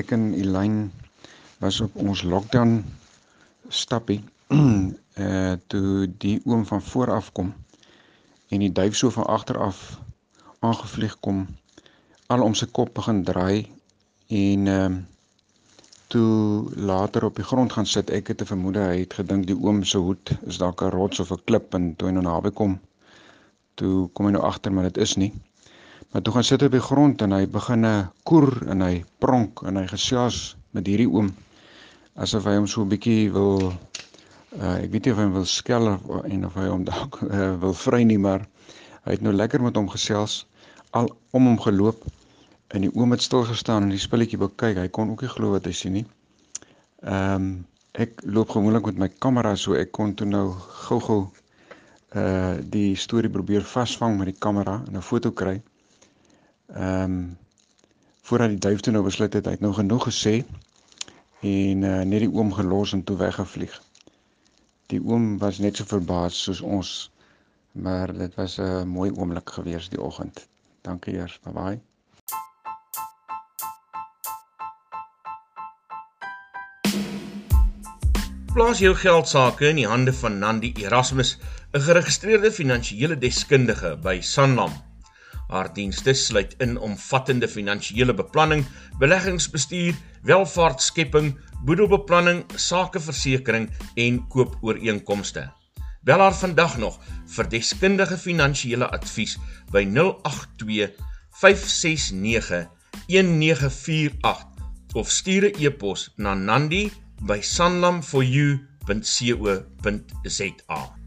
ek en Elyn was op ons lockdown stappie uh toe die oom van voor af kom en die duif so van agter af aangevlieg kom al om sy kop begin draai en ehm uh, toe later op die grond gaan sit. Ek het 'n vermoede hy het gedink die oom se hoed is dalk 'n rots of 'n klip en toe hy nou naby kom toe kom hy nou agter maar dit is nie maar toe gaan sit op die grond en hy begin 'n koer en hy pronk en hy gesels met hierdie oom asof hy hom so 'n bietjie wil uh, ek weet nie of hy hom wil skel of, en of hy hom dalk uh, wil vry nie maar hy het nou lekker met hom gesels al om hom geloop en die oom het stil gestaan en die spulletjie bekyk. Hy kon ook nie glo wat hy sien nie. Ehm um, ek loop gewoonlik met my kamera so ek kon toe nou gou-gou uh die storie probeer vasvang met die kamera en 'n foto kry. Ehm um, voordat die duif toe nou besluit het hy het nou genoeg gesê en uh net die oom gelos en toe weggevlieg. Die oom was net so verbaas soos ons. Maar dit was 'n mooi oomblik gewees die oggend. Dankie eers. Bye bye. Plaas jou geld sake in die hande van Nandi Erasmus, 'n geregistreerde finansiële deskundige by Sanlam. Haar dienste sluit in omvattende finansiële beplanning, beleggingsbestuur, welvaartskepping, boedelbeplanning, sakeversekering en koopooreenkomste. Bel haar vandag nog vir deskundige finansiële advies by 082 569 1948 of stuur 'n e-pos na nandi by sanlamforyou.co.za